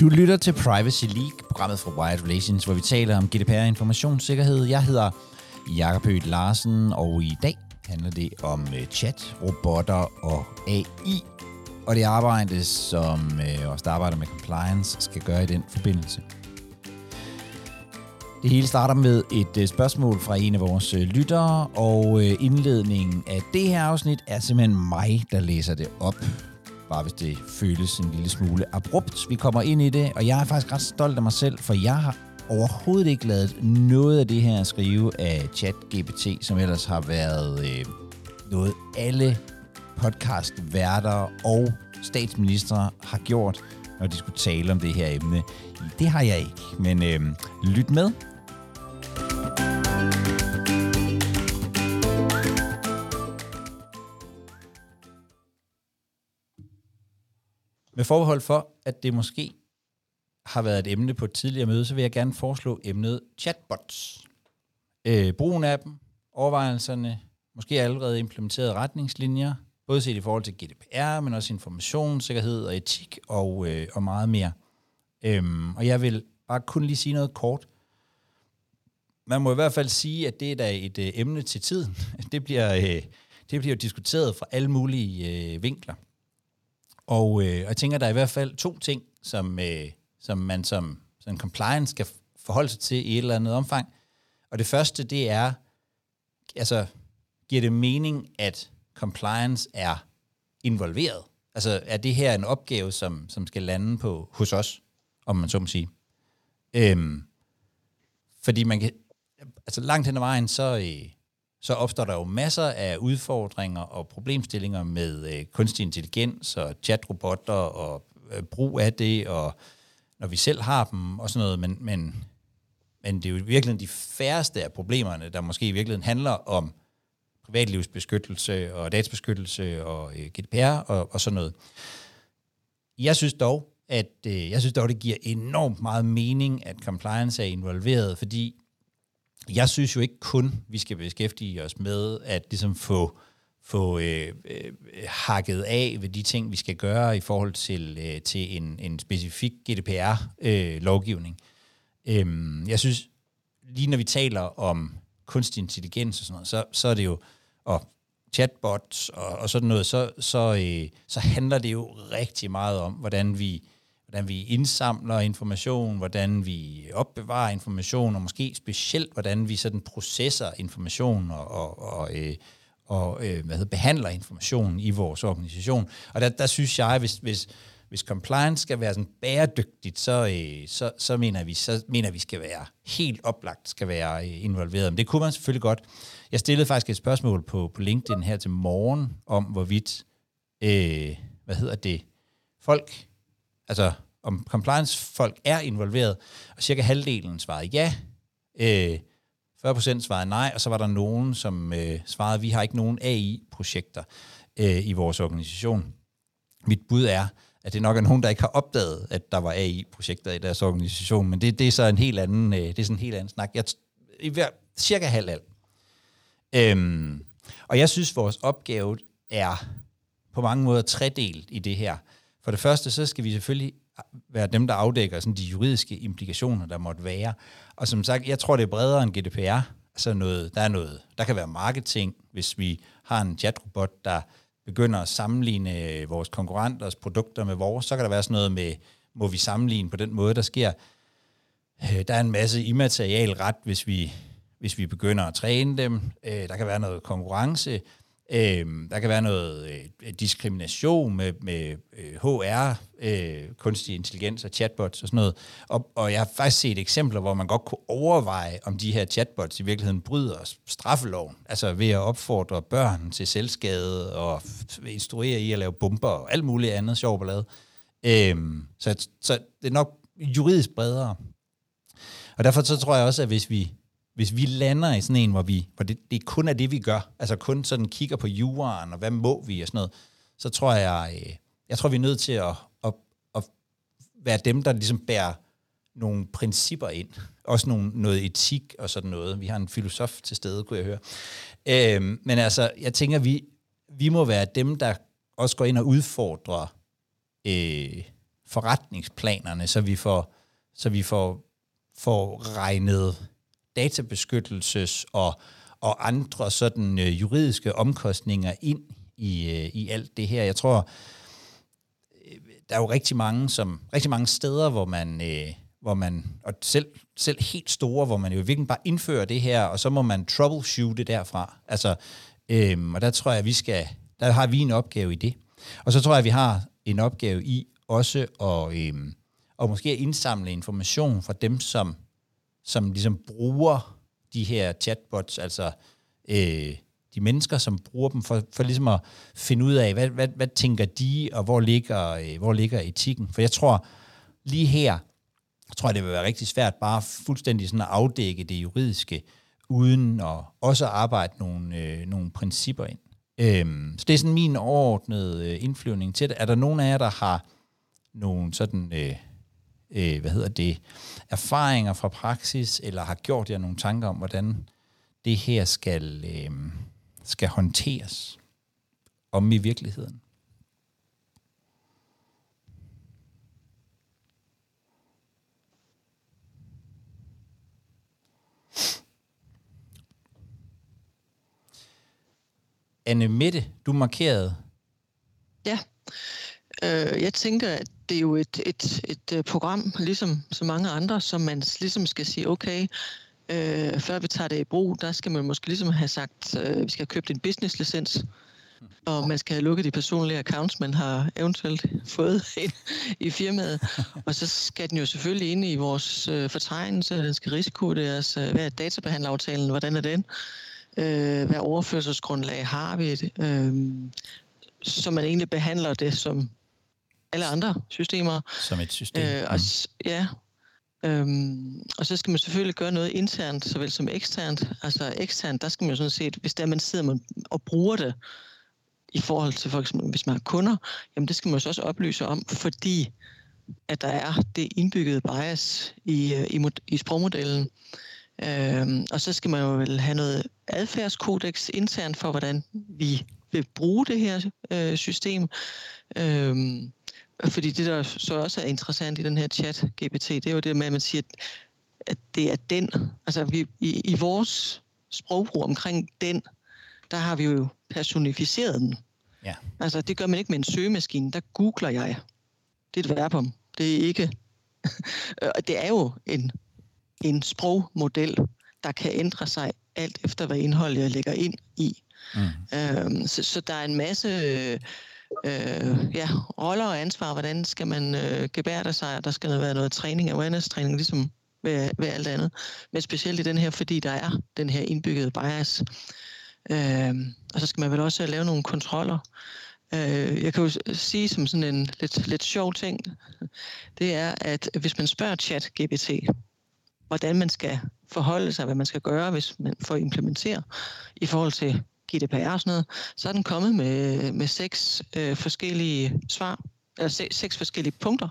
Du lytter til Privacy League, programmet fra Wired Relations, hvor vi taler om GDPR informationssikkerhed. Jeg hedder Jakob Høgh Larsen, og i dag handler det om øh, chat, robotter og AI, og det arbejde, som øh, os, der arbejder med compliance, skal gøre i den forbindelse. Det hele starter med et øh, spørgsmål fra en af vores øh, lyttere, og øh, indledningen af det her afsnit er simpelthen mig, der læser det op bare hvis det føles en lille smule abrupt. Vi kommer ind i det, og jeg er faktisk ret stolt af mig selv, for jeg har overhovedet ikke lavet noget af det her at skrive af ChatGPT, som ellers har været øh, noget alle podcastværter og statsminister har gjort, når de skulle tale om det her emne. Det har jeg ikke, men øh, lyt med. Med forbehold for, at det måske har været et emne på et tidligere møde, så vil jeg gerne foreslå emnet chatbots. Øh, brugen af dem, overvejelserne, måske allerede implementerede retningslinjer, både set i forhold til GDPR, men også informationssikkerhed og etik og, øh, og meget mere. Øhm, og jeg vil bare kun lige sige noget kort. Man må i hvert fald sige, at det er da et øh, emne til tiden. Det bliver, øh, det bliver diskuteret fra alle mulige øh, vinkler. Og, øh, og jeg tænker, der er i hvert fald to ting, som, øh, som man som, som compliance skal forholde sig til i et eller andet omfang. Og det første, det er, altså, giver det mening, at compliance er involveret? Altså, er det her en opgave, som, som skal lande på hos os, om man så må sige? Øhm, fordi man kan, altså langt hen ad vejen, så, øh, så opstår der jo masser af udfordringer og problemstillinger med øh, kunstig intelligens og chatrobotter og øh, brug af det, og når vi selv har dem og sådan noget, men, men, men det er jo virkelig de færreste af problemerne, der måske i virkeligheden handler om privatlivsbeskyttelse og databeskyttelse og øh, GDPR og, og sådan noget. Jeg synes dog, at øh, jeg synes dog, det giver enormt meget mening, at compliance er involveret, fordi jeg synes jo ikke kun, vi skal beskæftige os med at ligesom få, få øh, øh, hakket af ved de ting, vi skal gøre i forhold til, øh, til en, en specifik GDPR-lovgivning. Øh, øhm, jeg synes, lige når vi taler om kunstig intelligens og sådan noget, så, så er det jo, og chatbots og, og sådan noget, så, så, øh, så handler det jo rigtig meget om, hvordan vi hvordan vi indsamler information, hvordan vi opbevarer information, og måske specielt, hvordan vi sådan processer information og, og, og, øh, og øh, hvad hedder, behandler information i vores organisation. Og der, der synes jeg, hvis, hvis, hvis compliance skal være sådan bæredygtigt, så, øh, så, så, mener vi, så mener vi skal være helt oplagt, skal være øh, involveret. Men det kunne man selvfølgelig godt. Jeg stillede faktisk et spørgsmål på, på LinkedIn her til morgen, om hvorvidt, øh, hvad hedder det, folk altså om compliance-folk er involveret, og cirka halvdelen svarede ja, øh, 40% svarede nej, og så var der nogen, som øh, svarede, vi har ikke nogen AI-projekter øh, i vores organisation. Mit bud er, at det nok er nogen, der ikke har opdaget, at der var AI-projekter i deres organisation, men det, det er så en helt anden, øh, det er sådan en helt anden snak. Jeg, i hver, cirka halv alt. Øhm, og jeg synes, vores opgave er på mange måder tredelt i det her. For det første, så skal vi selvfølgelig være dem, der afdækker sådan de juridiske implikationer, der måtte være. Og som sagt, jeg tror, det er bredere end GDPR. Altså noget, der er noget, der kan være marketing, hvis vi har en chatrobot, der begynder at sammenligne vores konkurrenters produkter med vores, så kan der være sådan noget med, må vi sammenligne på den måde, der sker. Øh, der er en masse immaterial ret, hvis vi, hvis vi begynder at træne dem. Øh, der kan være noget konkurrence. Øh, der kan være noget øh, diskrimination med, med øh, HR, øh, kunstig intelligens og chatbots og sådan noget. Og, og jeg har faktisk set eksempler, hvor man godt kunne overveje, om de her chatbots i virkeligheden bryder straffeloven. Altså ved at opfordre børn til selvskade og instruere i at lave bomber og alt muligt andet sjov ballade. Øh, så, så det er nok juridisk bredere. Og derfor så tror jeg også, at hvis vi hvis vi lander i sådan en, hvor, vi, hvor det, det kun er det, vi gør, altså kun sådan kigger på juraen, og hvad må vi og sådan noget, så tror jeg, øh, jeg tror, vi er nødt til at, at, at være dem, der ligesom bærer nogle principper ind. Også nogle, noget etik og sådan noget. Vi har en filosof til stede, kunne jeg høre. Øhm, men altså, jeg tænker, vi, vi må være dem, der også går ind og udfordrer øh, forretningsplanerne, så vi får, så vi får, får regnet databeskyttelses og, og andre sådan øh, juridiske omkostninger ind i, øh, i alt det her. Jeg tror, øh, der er jo rigtig mange, som, rigtig mange steder, hvor man, øh, hvor man og selv, selv helt store, hvor man jo virkelig bare indfører det her, og så må man troubleshoote derfra. Altså, øh, og der tror jeg, vi skal, der har vi en opgave i det. Og så tror jeg, vi har en opgave i også at, øh, og måske indsamle information fra dem, som, som ligesom bruger de her chatbots, altså øh, de mennesker, som bruger dem, for, for ligesom at finde ud af, hvad, hvad, hvad tænker de, og hvor ligger, øh, hvor ligger etikken. For jeg tror, lige her, jeg tror, det vil være rigtig svært bare fuldstændig sådan at afdække det juridiske, uden at også arbejde nogle, øh, nogle principper ind. Øhm, så det er sådan min overordnede øh, indflyvning til det. Er der nogen af jer, der har nogle sådan, øh, øh, hvad hedder det, erfaringer fra praksis, eller har gjort jer nogle tanker om, hvordan det her skal, øh, skal håndteres om i virkeligheden? Anne Mette, du markerede. Ja, øh, jeg tænker, at det er jo et, et, et, et program, ligesom så mange andre, som man ligesom skal sige, okay, øh, før vi tager det i brug, der skal man måske ligesom have sagt, øh, vi skal have købt en business-licens, og man skal have lukket de personlige accounts, man har eventuelt fået ind i firmaet. Og så skal den jo selvfølgelig ind i vores øh, fortegnelse, den skal risikovurderes, øh, hvad er databehandleraftalen, hvordan er den? Øh, hvad overførselsgrundlag har vi? Øh, så man egentlig behandler det som alle andre systemer. Som et system. Øh, og, ja. Øhm, og så skal man selvfølgelig gøre noget internt, såvel som eksternt. Altså eksternt, der skal man jo sådan set, hvis der man sidder og bruger det, i forhold til for eksempel, hvis man har kunder, jamen det skal man jo også oplyse om, fordi at der er det indbyggede bias i, øh, i, i sprogmodellen. Øhm, og så skal man jo vel have noget adfærdskodex internt for, hvordan vi vil bruge det her øh, system. Øhm, fordi det, der så også er interessant i den her chat GPT, det er jo det med, at man siger, at det er den. Altså vi, i, i vores sprogbrug omkring den, der har vi jo personificeret den. Ja. Altså det gør man ikke med en søgemaskine, der googler jeg. Det er et verbum. Det er ikke... det er jo en, en sprogmodel, der kan ændre sig alt efter, hvad indhold jeg lægger ind i. Mm. Øhm, så, så der er en masse øh, øh, ja, roller og ansvar. Hvordan skal man øh, gebære sig? Der skal være noget træning, awareness-træning, ligesom ved, ved alt andet. Men specielt i den her, fordi der er den her indbyggede bias. Øh, og så skal man vel også lave nogle kontroller. Øh, jeg kan jo sige som sådan en lidt, lidt sjov ting, det er, at hvis man spørger chat GPT, hvordan man skal forholde sig, hvad man skal gøre, hvis man får implementeret i forhold til GDPR og sådan noget, så er den kommet med, med seks øh, forskellige svar, eller seks, seks forskellige punkter.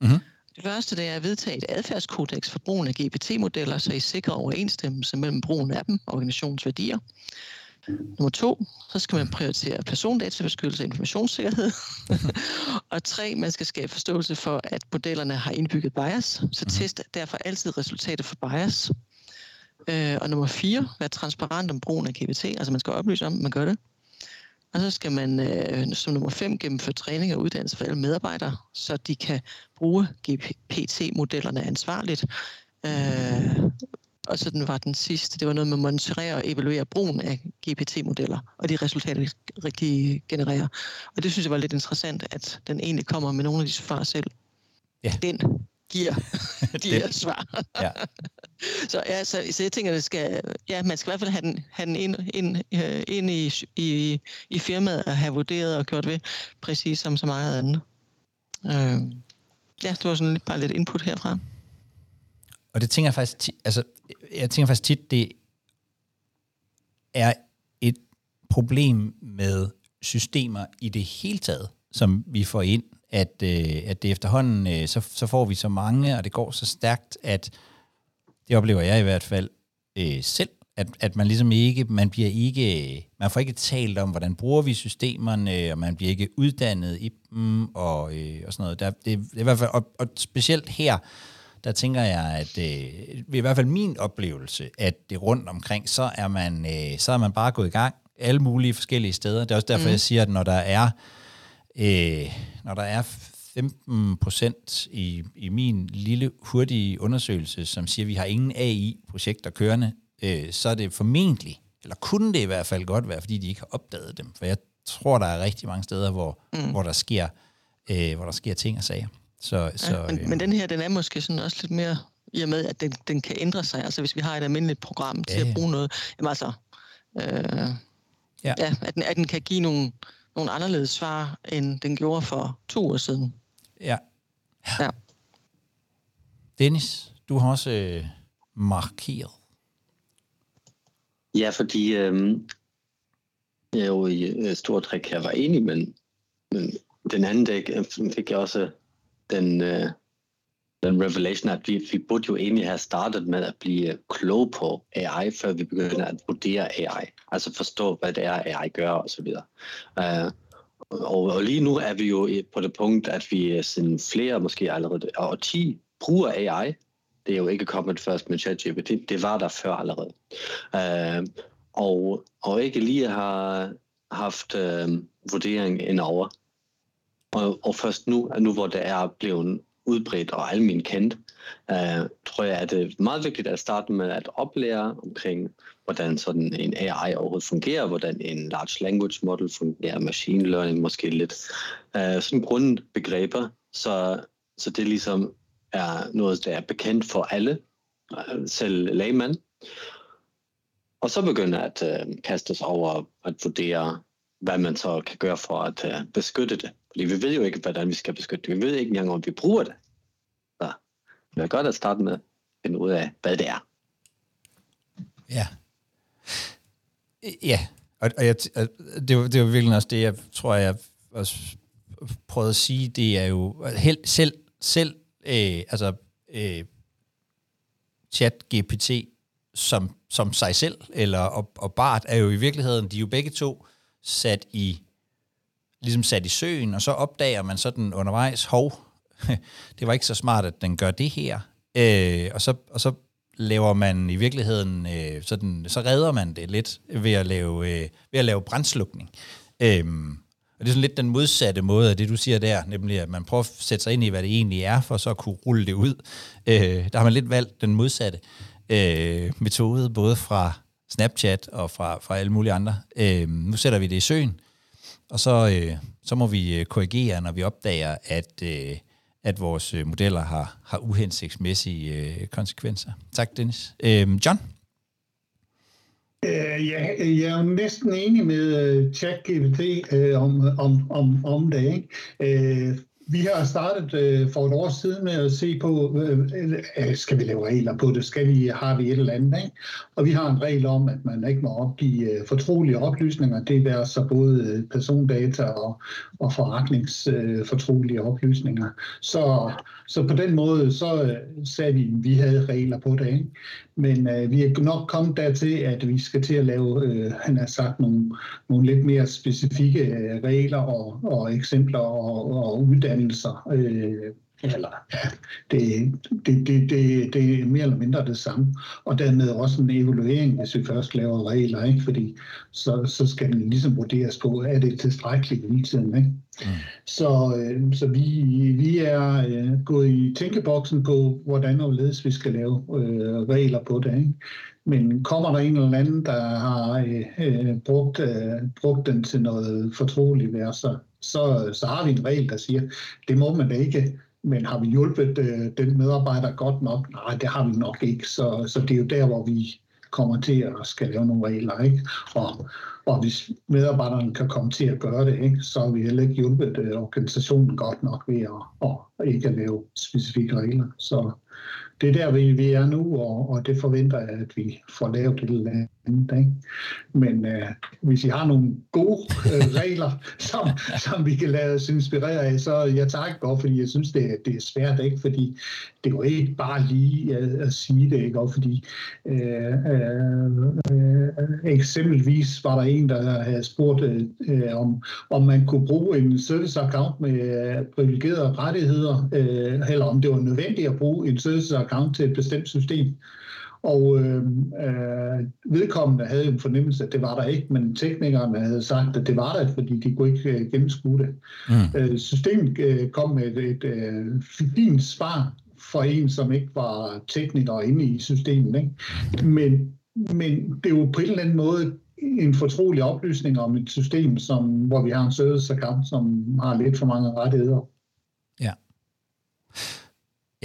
Mm-hmm. Det første det er at vedtage et adfærdskodex for brugen af GPT-modeller, så I sikrer overensstemmelse mellem brugen af dem og organisationens værdier. Nummer to, så skal man prioritere persondatabeskyttelse og informationssikkerhed. og tre, man skal skabe forståelse for, at modellerne har indbygget bias, så mhm. test derfor altid resultatet for bias. Øh, og nummer fire, være transparent om brugen af GPT, altså man skal oplyse om, man gør det. Og så skal man øh, som nummer fem gennemføre træning og uddannelse for alle medarbejdere, så de kan bruge GPT-modellerne ansvarligt. Øh, og så den var den sidste, det var noget med at monitorere og evaluere brugen af GPT-modeller, og de resultater, de genererer. Og det synes jeg var lidt interessant, at den egentlig kommer med nogle af de svar selv. Ja. Den giver de her svar. ja. så, ja, så, så jeg tænker, at det skal, ja, man skal i hvert fald have den, have den ind, ind, øh, ind i, i, i firmaet og have vurderet og gjort ved, præcis som så meget andet. Øh, ja, det var sådan lidt, bare lidt input herfra. Og det tænker jeg faktisk, tit, altså, jeg tænker faktisk tit, det er et problem med systemer i det hele taget, som vi får ind, at, øh, at det efterhånden, øh, så, så får vi så mange, og det går så stærkt, at det oplever jeg i hvert fald øh, selv, at, at man ligesom ikke, man bliver ikke, man får ikke talt om, hvordan bruger vi systemerne, og man bliver ikke uddannet i dem, og, øh, og sådan noget. Der, det, det er i hvert fald, og, og specielt her, der tænker jeg, at øh, i hvert fald min oplevelse, at det rundt omkring, så er man, øh, så er man bare gået i gang alle mulige forskellige steder. Det er også derfor, mm. jeg siger, at når der er, øh, når der er 15 procent i, i min lille hurtige undersøgelse, som siger, at vi har ingen AI-projekter kørende, øh, så er det formentlig, eller kunne det i hvert fald godt være, fordi de ikke har opdaget dem. For jeg tror, der er rigtig mange steder, hvor, mm. hvor, der, sker, øh, hvor der sker ting og sager. Så, ja, så, men, øh, men den her, den er måske sådan også lidt mere, i og med, at den, den kan ændre sig. Altså hvis vi har et almindeligt program til ja, ja. at bruge noget, jamen altså, øh, ja. Ja, at, den, at den kan give nogle, nogle anderledes svar, end den gjorde for to år siden. Ja. ja. Dennis, du har også øh, markeret. Ja, fordi øh, jeg jo i øh, stort træk her var enig, men, men den anden dag øh, fik jeg også den, øh, den revelation, at vi, vi burde jo egentlig have startet med at blive klog på AI, før vi begynder at vurdere AI. Altså forstå, hvad det er, AI gør og så videre. Uh, og, og lige nu er vi jo på det punkt, at vi siden flere, måske allerede og 10, bruger AI. Det er jo ikke kommet først med ChatGPT, det, det var der før allerede. Uh, og, og ikke lige har haft uh, vurdering indover. Og, og først nu, nu hvor det er blevet udbredt og almen kendt, øh, tror jeg, at det er meget vigtigt at starte med at oplære omkring, hvordan sådan en AI overhovedet fungerer, hvordan en large language model fungerer, machine learning måske lidt. øh, sådan grundbegreber, så, så det ligesom er noget, der er bekendt for alle, øh, selv lægmand. Og så begynder at øh, kaste sig over at vurdere, hvad man så kan gøre for at øh, beskytte det. Fordi vi ved jo ikke, hvordan vi skal beskytte det. Vi ved ikke engang, om vi bruger det. Så det er godt at starte med at finde ud af, hvad det er. Ja. Ja, og, og jeg, det, var, det var virkelig også det, jeg tror, jeg også prøvede at sige. Det er jo helt, selv, selv øh, altså, øh, chat GPT som, som sig selv, eller og, og Bart er jo i virkeligheden, de er jo begge to sat i ligesom sat i søen, og så opdager man sådan undervejs, hov, det var ikke så smart, at den gør det her. Øh, og, så, og så laver man i virkeligheden, øh, sådan, så redder man det lidt ved at lave, øh, ved at lave brændslukning. Øh, og det er sådan lidt den modsatte måde af det, du siger der, nemlig at man prøver at sætte sig ind i, hvad det egentlig er, for så at kunne rulle det ud. Øh, der har man lidt valgt den modsatte øh, metode, både fra Snapchat og fra, fra alle mulige andre. Øh, nu sætter vi det i søen, og så, øh, så må vi øh, korrigere, når vi opdager, at, øh, at vores øh, modeller har, har uhensigtsmæssige øh, konsekvenser. Tak, Dennis. Øhm, øh, John? Uh, ja, jeg er jo næsten enig med øh, ChatGPT om, om, om, om det. Ikke? Vi har startet øh, for et år siden med at se på, øh, øh, skal vi lave regler på det? Skal vi, har vi et eller andet? Ikke? Og vi har en regel om, at man ikke må opgive øh, fortrolige oplysninger. Det er så både øh, persondata og, og forretningsfortrolige øh, oplysninger. Så, så på den måde, så øh, sagde vi, at vi havde regler på det. Ikke? Men øh, vi er nok kommet dertil, at vi skal til at lave, øh, han har sagt, nogle, nogle lidt mere specifikke øh, regler og, og eksempler og, og uddannelser. Øh, eller ja, det, det, det, det, det er mere eller mindre det samme. Og dermed også en evaluering, hvis vi først laver regler, ikke? fordi så, så skal den ligesom vurderes på, er det tilstrækkeligt hele tiden. Ikke? Mm. Så, øh, så vi, vi er øh, gået i tænkeboksen på, hvordan og hvorledes vi skal lave øh, regler på det. Ikke? Men kommer der en eller anden, der har øh, øh brugt, øh, brugt den til noget fortroligt værd, så, så, så har vi en regel, der siger, det må man da ikke men har vi hjulpet øh, den medarbejder godt nok? Nej, det har vi nok ikke. Så, så det er jo der, hvor vi kommer til at skal lave nogle regler. Ikke? Og, og hvis medarbejderne kan komme til at gøre det, ikke, så har vi heller ikke hjulpet øh, organisationen godt nok ved at, at ikke at lave specifikke regler. Så det er der, vi, vi er nu, og, og det forventer jeg, at vi får lavet et eller andet. Ikke? Men øh, hvis I har nogle gode øh, regler, som, som vi kan lade os inspirere af, så jeg takker godt, fordi jeg synes, det, det er svært, ikke? fordi det er jo ikke bare lige at, at sige det, ikke? Og fordi øh, øh, øh, eksempelvis var der en, der havde spurgt, øh, om, om man kunne bruge en service account med øh, privilegerede rettigheder, øh, eller om det var nødvendigt at bruge en service account til et bestemt system. Og øh, øh, vedkommende havde en fornemmelse, at det var der ikke, men teknikerne havde sagt, at det var der, fordi de kunne ikke øh, gennemskue det. Mm. Øh, systemet øh, kom med et, et øh, fint svar for en, som ikke var tekniker inde i systemet. Ikke? Men, men det er jo på en eller anden måde en fortrolig oplysning om et system, som, hvor vi har en service account, som har lidt for mange rettigheder.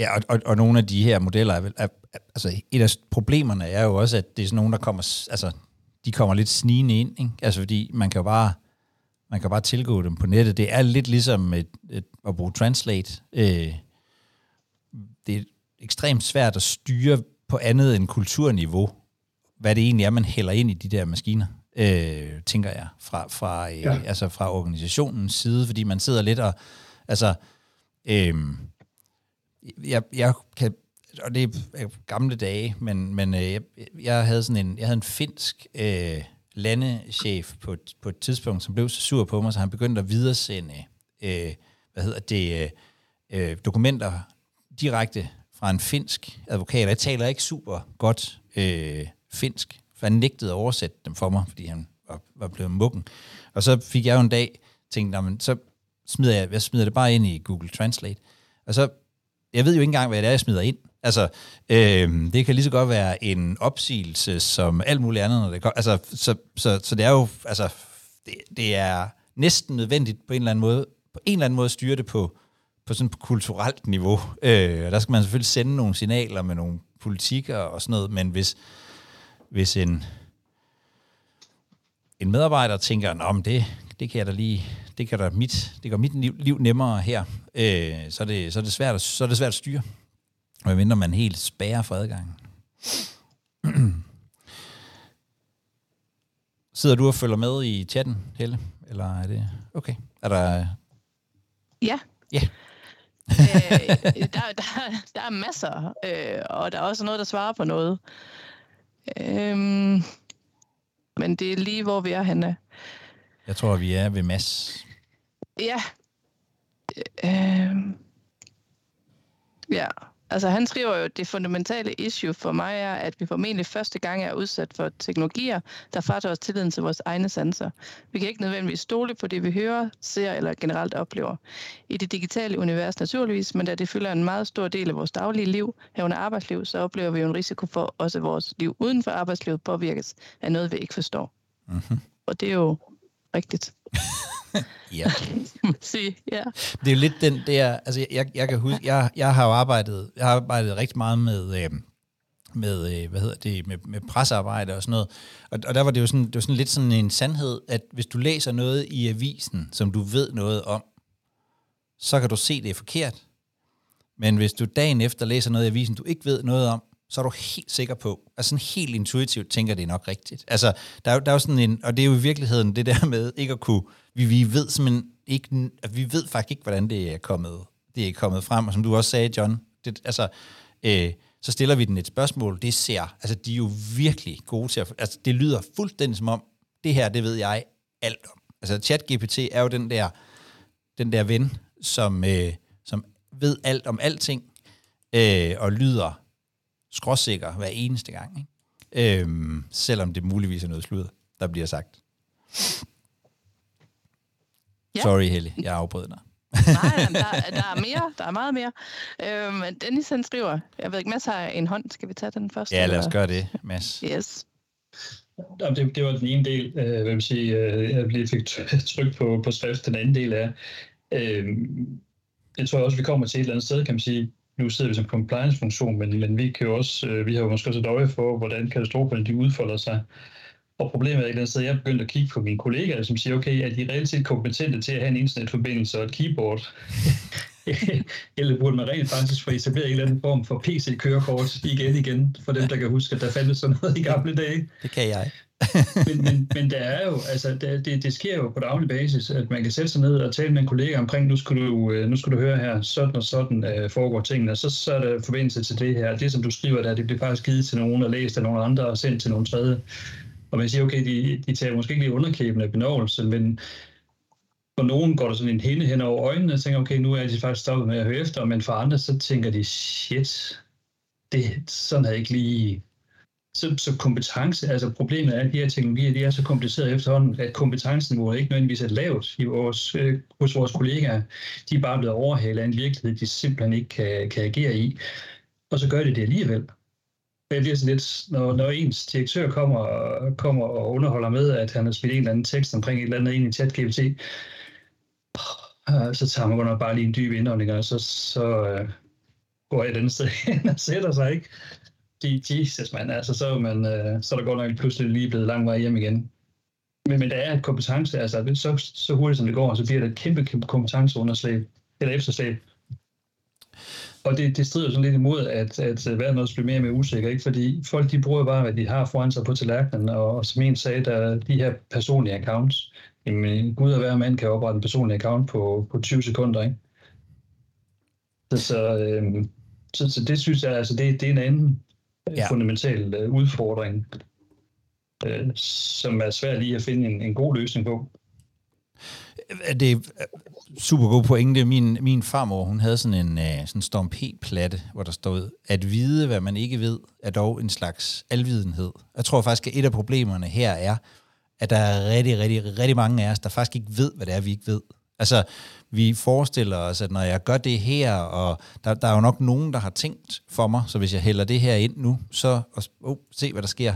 Ja. Og, og, og nogle af de her modeller er, er, er altså et af problemerne er jo også, at det er sådan nogle, der kommer, altså, de kommer lidt snigende ind, ikke? Altså fordi man kan jo bare, man kan bare tilgå dem på nettet. Det er lidt ligesom et, et, at bruge Translate. Øh, det er ekstremt svært at styre på andet end kulturniveau, hvad det egentlig er, man hælder ind i de der maskiner, øh, tænker jeg, fra, fra, øh, ja. altså fra organisationens side, fordi man sidder lidt og, altså, øh, jeg, jeg kan, og det er gamle dage, men, men øh, jeg, jeg havde sådan en, jeg havde en finsk øh, landechef på, på et tidspunkt, som blev så sur på mig, så han begyndte at videresende, øh, hvad hedder det, øh, øh dokumenter direkte fra en finsk advokat. Jeg taler ikke super godt øh, finsk, for han nægtede at oversætte dem for mig, fordi han var, var blevet mukken. Og så fik jeg jo en dag tænkt, så smider jeg, jeg smider det bare ind i Google Translate. Og så jeg ved jo ikke engang, hvad det er, jeg smider ind. Altså, øh, det kan lige så godt være en opsigelse som alt muligt andet, når det går. Altså, så, så, så det er jo, altså, det, det er næsten nødvendigt på en eller anden måde, på en eller anden måde at styre det på, på sådan et kulturelt niveau. Øh, og der skal man selvfølgelig sende nogle signaler med nogle politikker og sådan noget, men hvis, hvis en, en medarbejder tænker, Nå, det, det kan jeg da lige, det kan da mit, det gør mit liv, liv nemmere her, øh, så, er det, så, er det svært, så er det svært at styre. Og mindre man helt spærrer for adgangen. Sidder du og følger med i chatten, Helle? Eller er det... Okay. Er der... Ja. Ja. øh, der, der, der er masser, øh, og der er også noget, der svarer på noget. Øh, men det er lige, hvor vi er henne. Jeg tror, vi er ved Mads. Ja. Øh, ja. Altså han skriver jo, at det fundamentale issue for mig er, at vi formentlig første gang er udsat for teknologier, der fratager os tilliden til vores egne sanser. Vi kan ikke nødvendigvis stole på det, vi hører, ser eller generelt oplever. I det digitale univers naturligvis, men da det fylder en meget stor del af vores daglige liv, herunder arbejdsliv, så oplever vi jo en risiko for også vores liv uden for arbejdslivet påvirkes af noget, vi ikke forstår. Mm-hmm. Og det er jo rigtigt. ja. Sige, ja. Det er jo lidt den der, altså jeg, jeg kan huske, jeg, jeg har jo arbejdet, jeg har arbejdet rigtig meget med, øh, med, øh, hvad hedder det, med, med pressearbejde og sådan noget. Og, og der var det jo sådan, det var sådan lidt sådan en sandhed, at hvis du læser noget i avisen, som du ved noget om, så kan du se, det er forkert. Men hvis du dagen efter læser noget i avisen, du ikke ved noget om, så er du helt sikker på, altså sådan helt intuitivt tænker, det er nok rigtigt. Altså, der er, der er jo sådan en, og det er jo i virkeligheden det der med ikke at kunne, vi, vi ved simpelthen ikke, vi ved faktisk ikke, hvordan det er kommet, det er kommet frem, og som du også sagde, John, det, altså, øh, så stiller vi den et spørgsmål, det ser, altså de er jo virkelig gode til at, altså det lyder fuldstændig som om, det her, det ved jeg alt om. Altså ChatGPT er jo den der, den der ven, som, øh, som ved alt om alting, øh, og lyder skråsikker hver eneste gang. Ikke? Øhm, selvom det muligvis er noget sludder, der bliver sagt. Ja. Sorry, Helle, jeg afbrød dig. Nej, der, der er mere. Der er meget mere. Øhm, Dennis han skriver, jeg ved ikke, Mads har en hånd. Skal vi tage den første? Ja, lad os gøre det, Mads. Yes. Det, det var den ene del, øh, hvad man sige, øh, jeg lige fik tryk på, på skrift. Den anden del er, øh, jeg tror også, vi kommer til et eller andet sted, kan man sige, nu sidder vi som compliance-funktion, men, men vi, kan jo også, øh, vi har jo måske også et øje for, hvordan katastroferne de udfolder sig. Og problemet er et eller andet jeg er begyndt at kigge på mine kollegaer, som siger, okay, er de reelt set kompetente til at have en internetforbindelse og et keyboard? eller burde man rent faktisk få etableret en eller anden form for PC-kørekort igen igen, for dem, der kan huske, at der fandtes sådan noget i gamle dage. Det kan jeg. men, men, men der er jo, altså, det, det, det sker jo på daglig basis, at man kan sætte sig ned og tale med en kollega omkring, nu skal du, øh, nu skal du høre her, sådan og sådan øh, foregår tingene, så, så er der forbindelse til det her. Det, som du skriver der, det bliver faktisk givet til nogen og læst af nogle andre og sendt til nogle tredje. Og man siger, okay, de, de tager måske ikke lige underkæbende af benovelse, men for nogen går der sådan en hende hen over øjnene og tænker, okay, nu er de faktisk stoppet med at høre efter, men for andre så tænker de, shit, det, sådan havde jeg ikke lige så, så kompetence, altså problemet er, at de her teknologier, de er så komplicerede efterhånden, at kompetenceniveauet ikke nødvendigvis er lavt i vores, øh, hos vores kollegaer. De er bare blevet overhalet af en virkelighed, de simpelthen ikke kan, kan agere i. Og så gør de det alligevel. Jeg bliver sådan lidt, når, når ens direktør kommer, kommer og underholder med, at han har smidt en eller anden tekst omkring et eller andet ind i ChatGPT, øh, så tager man godt bare lige en dyb indånding, og så, så øh, går jeg et andet sted hen og sætter sig, ikke? Jesus, man, altså, så, er man, øh, så er der godt nok pludselig lige blevet lang vej hjem igen. Men, men der er et kompetence, altså så, så hurtigt som det går, så bliver der et kæmpe, kæmpe kompetenceunderslæb, eller efterslæb. Og det, det strider sådan lidt imod, at, at øh, verden også bliver mere og mere usikker, ikke? fordi folk de bruger bare, hvad de har foran sig på tallerkenen, og, og som en sagde, der er de her personlige accounts. Jamen, Gud og hver mand kan oprette en personlig account på, på 20 sekunder, ikke? Så, så, øh, så, så det synes jeg, altså det, det er en anden ja. fundamental uh, udfordring, uh, som er svært lige at finde en, en god løsning på. Det er super god pointe. Min, min farmor, hun havde sådan en uh, sådan Storm P-platte, hvor der stod, at vide, hvad man ikke ved, er dog en slags alvidenhed. Jeg tror faktisk, at et af problemerne her er, at der er rigtig, rigtig, rigtig mange af os, der faktisk ikke ved, hvad det er, vi ikke ved. Altså, vi forestiller os, at når jeg gør det her, og der, der er jo nok nogen, der har tænkt for mig, så hvis jeg hælder det her ind nu, så og, oh, se, hvad der sker.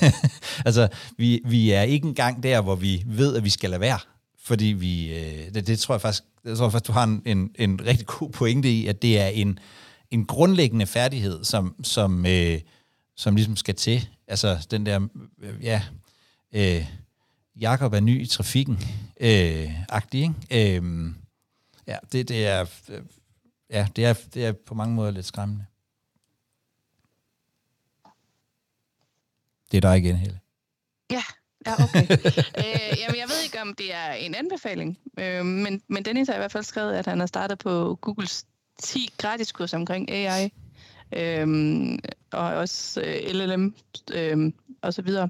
altså, vi, vi er ikke engang der, hvor vi ved, at vi skal lade være. Fordi vi, øh, det, det tror jeg faktisk, jeg tror faktisk, du har en, en, en rigtig god pointe i, at det er en, en grundlæggende færdighed, som, som, øh, som ligesom skal til. Altså den der, øh, ja, øh, Jakob er ny i trafikken, øh, agtig, ikke? Øh, ja, det, det er, øh, ja, det er, det er på mange måder lidt skræmmende. Det er dig igen, Helle. Ja, ja okay. øh, jamen, jeg ved ikke, om det er en anbefaling, øh, men, men Dennis har i hvert fald skrevet, at han har startet på Googles 10 gratis kurser omkring AI, øh, og også øh, LLM øh, og så videre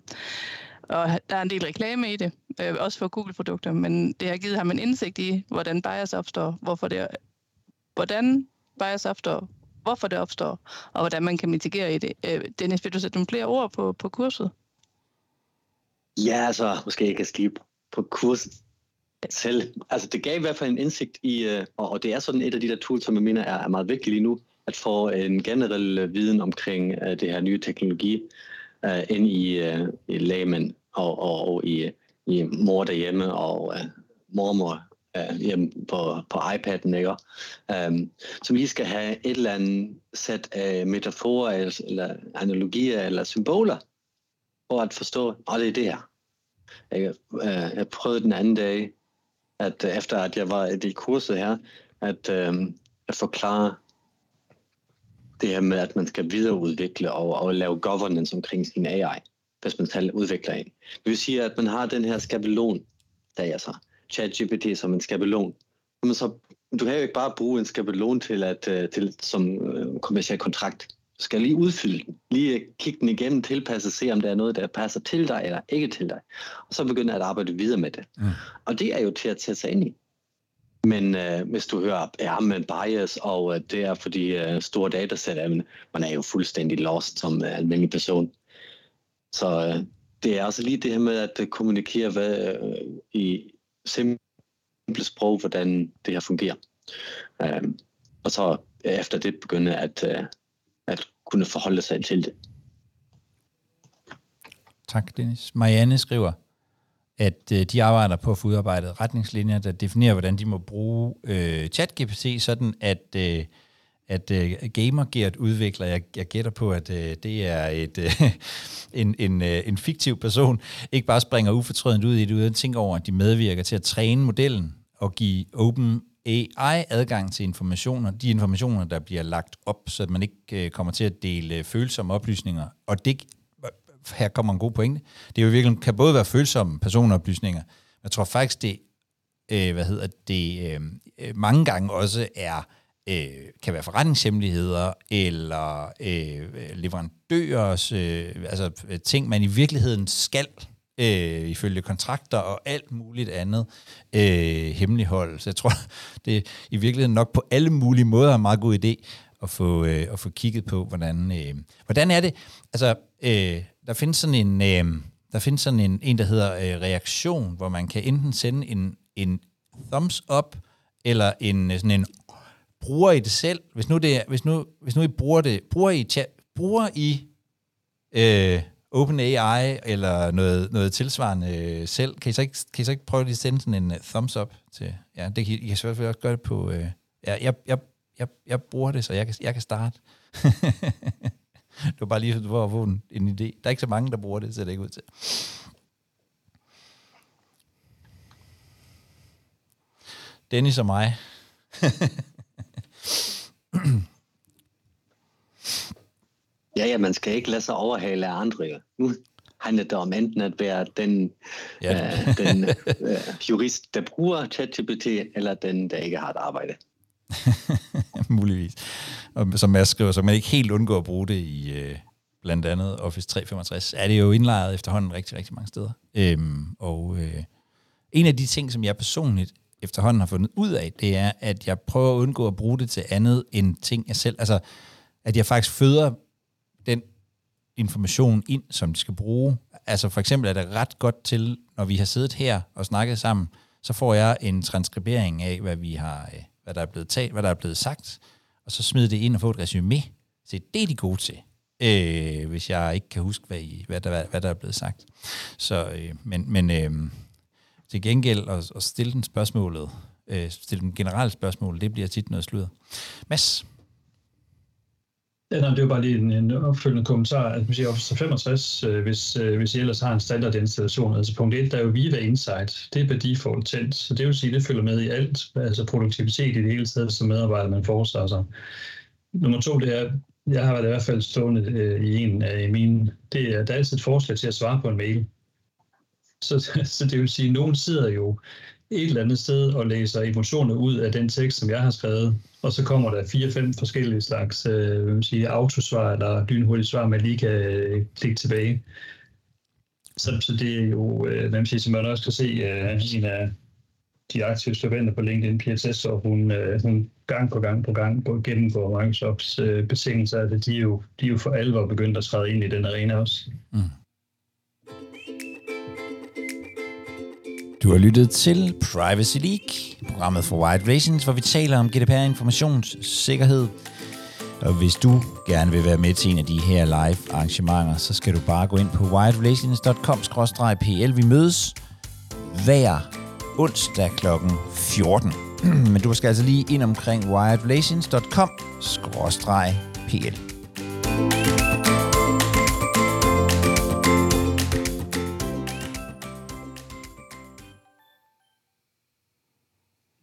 og der er en del reklame i det, øh, også for Google-produkter, men det har givet ham en indsigt i, hvordan bias opstår, hvorfor det, hvordan bias opstår, hvorfor det opstår, og hvordan man kan mitigere i det. Øh, Dennis, vil du sætte nogle flere ord på, på kurset? Ja, altså, måske jeg kan skrive på kurset selv. Altså, det gav i hvert fald en indsigt i, øh, og, det er sådan et af de der tools, som jeg mener er, er meget vigtigt lige nu, at få en generel viden omkring øh, det her nye teknologi øh, ind i, øh, i lægemænd og, og, og i, i mor derhjemme og uh, mormor øh, uh, hjemme på, på iPad'en, ikke? Øhm, um, som vi skal have et eller andet sæt af metaforer eller, eller analogier eller symboler for at forstå, at det er det her. Jeg, uh, jeg prøvede den anden dag, at uh, efter at jeg var i det kurset her, at, uh, at forklare det her med, at man skal videreudvikle og, og lave governance omkring sin AI hvis man selv udvikler en. Det vil sige, at man har den her skabelon, der er så ChatGPT som en skabelon. Men så, du kan jo ikke bare bruge en skabelon til at, øh, til, som uh, kommersiel kontrakt. Du skal lige udfylde den, lige kigge den igennem, tilpasse, se om der er noget, der passer til dig eller ikke til dig. Og så begynde at arbejde videre med det. Mm. Og det er jo til at sætte sig ind i. Men uh, hvis du hører, ja, men bias, og uh, det er fordi uh, store datasæt, man er jo fuldstændig lost som uh, almindelig person. Så øh, det er altså lige det her med at øh, kommunikere hvad, øh, i simple sprog, hvordan det her fungerer. Øh, og så efter det begynde at, øh, at kunne forholde sig til det. Tak, Dennis. Marianne skriver, at øh, de arbejder på at få udarbejdet retningslinjer, der definerer, hvordan de må bruge øh, ChatGPT, sådan at øh, at øh, uh, GamerGeart udvikler, jeg, jeg gætter på, at uh, det er et, uh, en, en, uh, en fiktiv person, ikke bare springer ufortrødent ud i det, uden tænker over, at de medvirker til at træne modellen og give Open AI adgang til informationer, de informationer, der bliver lagt op, så at man ikke øh, kommer til at dele følsomme oplysninger. Og det, her kommer en god pointe. Det er jo virkelig, kan både være følsomme personoplysninger, jeg tror faktisk, det, øh, hvad hedder det, øh, mange gange også er, øh, kan være forretningshemmeligheder, eller øh, leverandørers, øh, altså øh, ting, man i virkeligheden skal øh, ifølge kontrakter og alt muligt andet øh, hemmelighold. Så jeg tror, det er i virkeligheden nok på alle mulige måder en meget god idé at få, øh, at få kigget på, hvordan, øh, hvordan er det? Altså, øh, der findes sådan en, øh, der findes sådan en, en der hedder øh, reaktion, hvor man kan enten sende en, en thumbs up, eller en øh, sådan en bruger I det selv? Hvis nu, det er, hvis nu, hvis nu I bruger det, bruger I, chat, bruger I øh, OpenAI eller noget, noget tilsvarende øh, selv, kan I, så ikke, kan I så ikke prøve at sende sådan en uh, thumbs up til? Ja, det kan I, I kan selvfølgelig også gøre det på... Øh, ja, jeg, jeg, jeg, jeg bruger det, så jeg kan, jeg kan starte. det var bare lige for at få en, en idé. Der er ikke så mange, der bruger det, så det ikke ud til. Dennis og mig. Ja, ja, man skal ikke lade sig overhale af andre. Nu handler det om enten at være den, ja. øh, den øh, jurist, der bruger ChatGPT, eller den, der ikke har et arbejde. Muligvis. Og som jeg skriver, så man ikke helt undgår at bruge det i øh, blandt andet Office 365, er det jo indlejret efterhånden rigtig, rigtig mange steder. Øhm, og øh, en af de ting, som jeg personligt efterhånden har fundet ud af, det er, at jeg prøver at undgå at bruge det til andet end ting, jeg selv... Altså, at jeg faktisk føder information ind, som de skal bruge. Altså for eksempel er det ret godt til, når vi har siddet her og snakket sammen, så får jeg en transkribering af, hvad vi har, øh, hvad der er blevet talt, hvad der er blevet sagt, og så smider det ind og får et resume. Så det er de gode til, øh, hvis jeg ikke kan huske, hvad, I, hvad, der, hvad der er blevet sagt. Så, øh, men men øh, til gengæld at, at stille den spørgsmålet, øh, stille den generelle spørgsmål, det bliver tit noget sludder. Mads, Ja, nej, det er jo bare lige en, en opfølgende kommentar. At man siger Office 65, øh, hvis, øh, hvis I ellers har en standard installation, altså punkt 1, der er jo Viva Insight. Det er per default tændt, så det vil sige, det følger med i alt, altså produktivitet i det hele taget som medarbejder, man forestiller sig. Nummer to, det er, jeg har været i hvert fald stående øh, i en af mine, det er, der er altid et forslag til at svare på en mail. Så, så det vil sige, at nogen sidder jo et eller andet sted og læser emotioner ud af den tekst, som jeg har skrevet, og så kommer der fire-fem forskellige slags øh, vil sige, autosvar eller dynhurtige svar, man lige kan øh, klikke tilbage. Så, så det er jo, øh, man siger, som man også kan se, øh, en af de aktive skribenter på LinkedIn, PSS, og hun, øh, hun gang på gang på gang på, gennemgår Microsofts øh, betingelser, at de er, jo, de er jo for alvor begyndt at træde ind i den arena også. Mm. Du har lyttet til Privacy League, programmet for White Relations, hvor vi taler om GDPR-informationssikkerhed. Og hvis du gerne vil være med til en af de her live arrangementer, så skal du bare gå ind på whiterelations.com-pl. Vi mødes hver onsdag kl. 14. Men du skal altså lige ind omkring whiterelations.com-pl.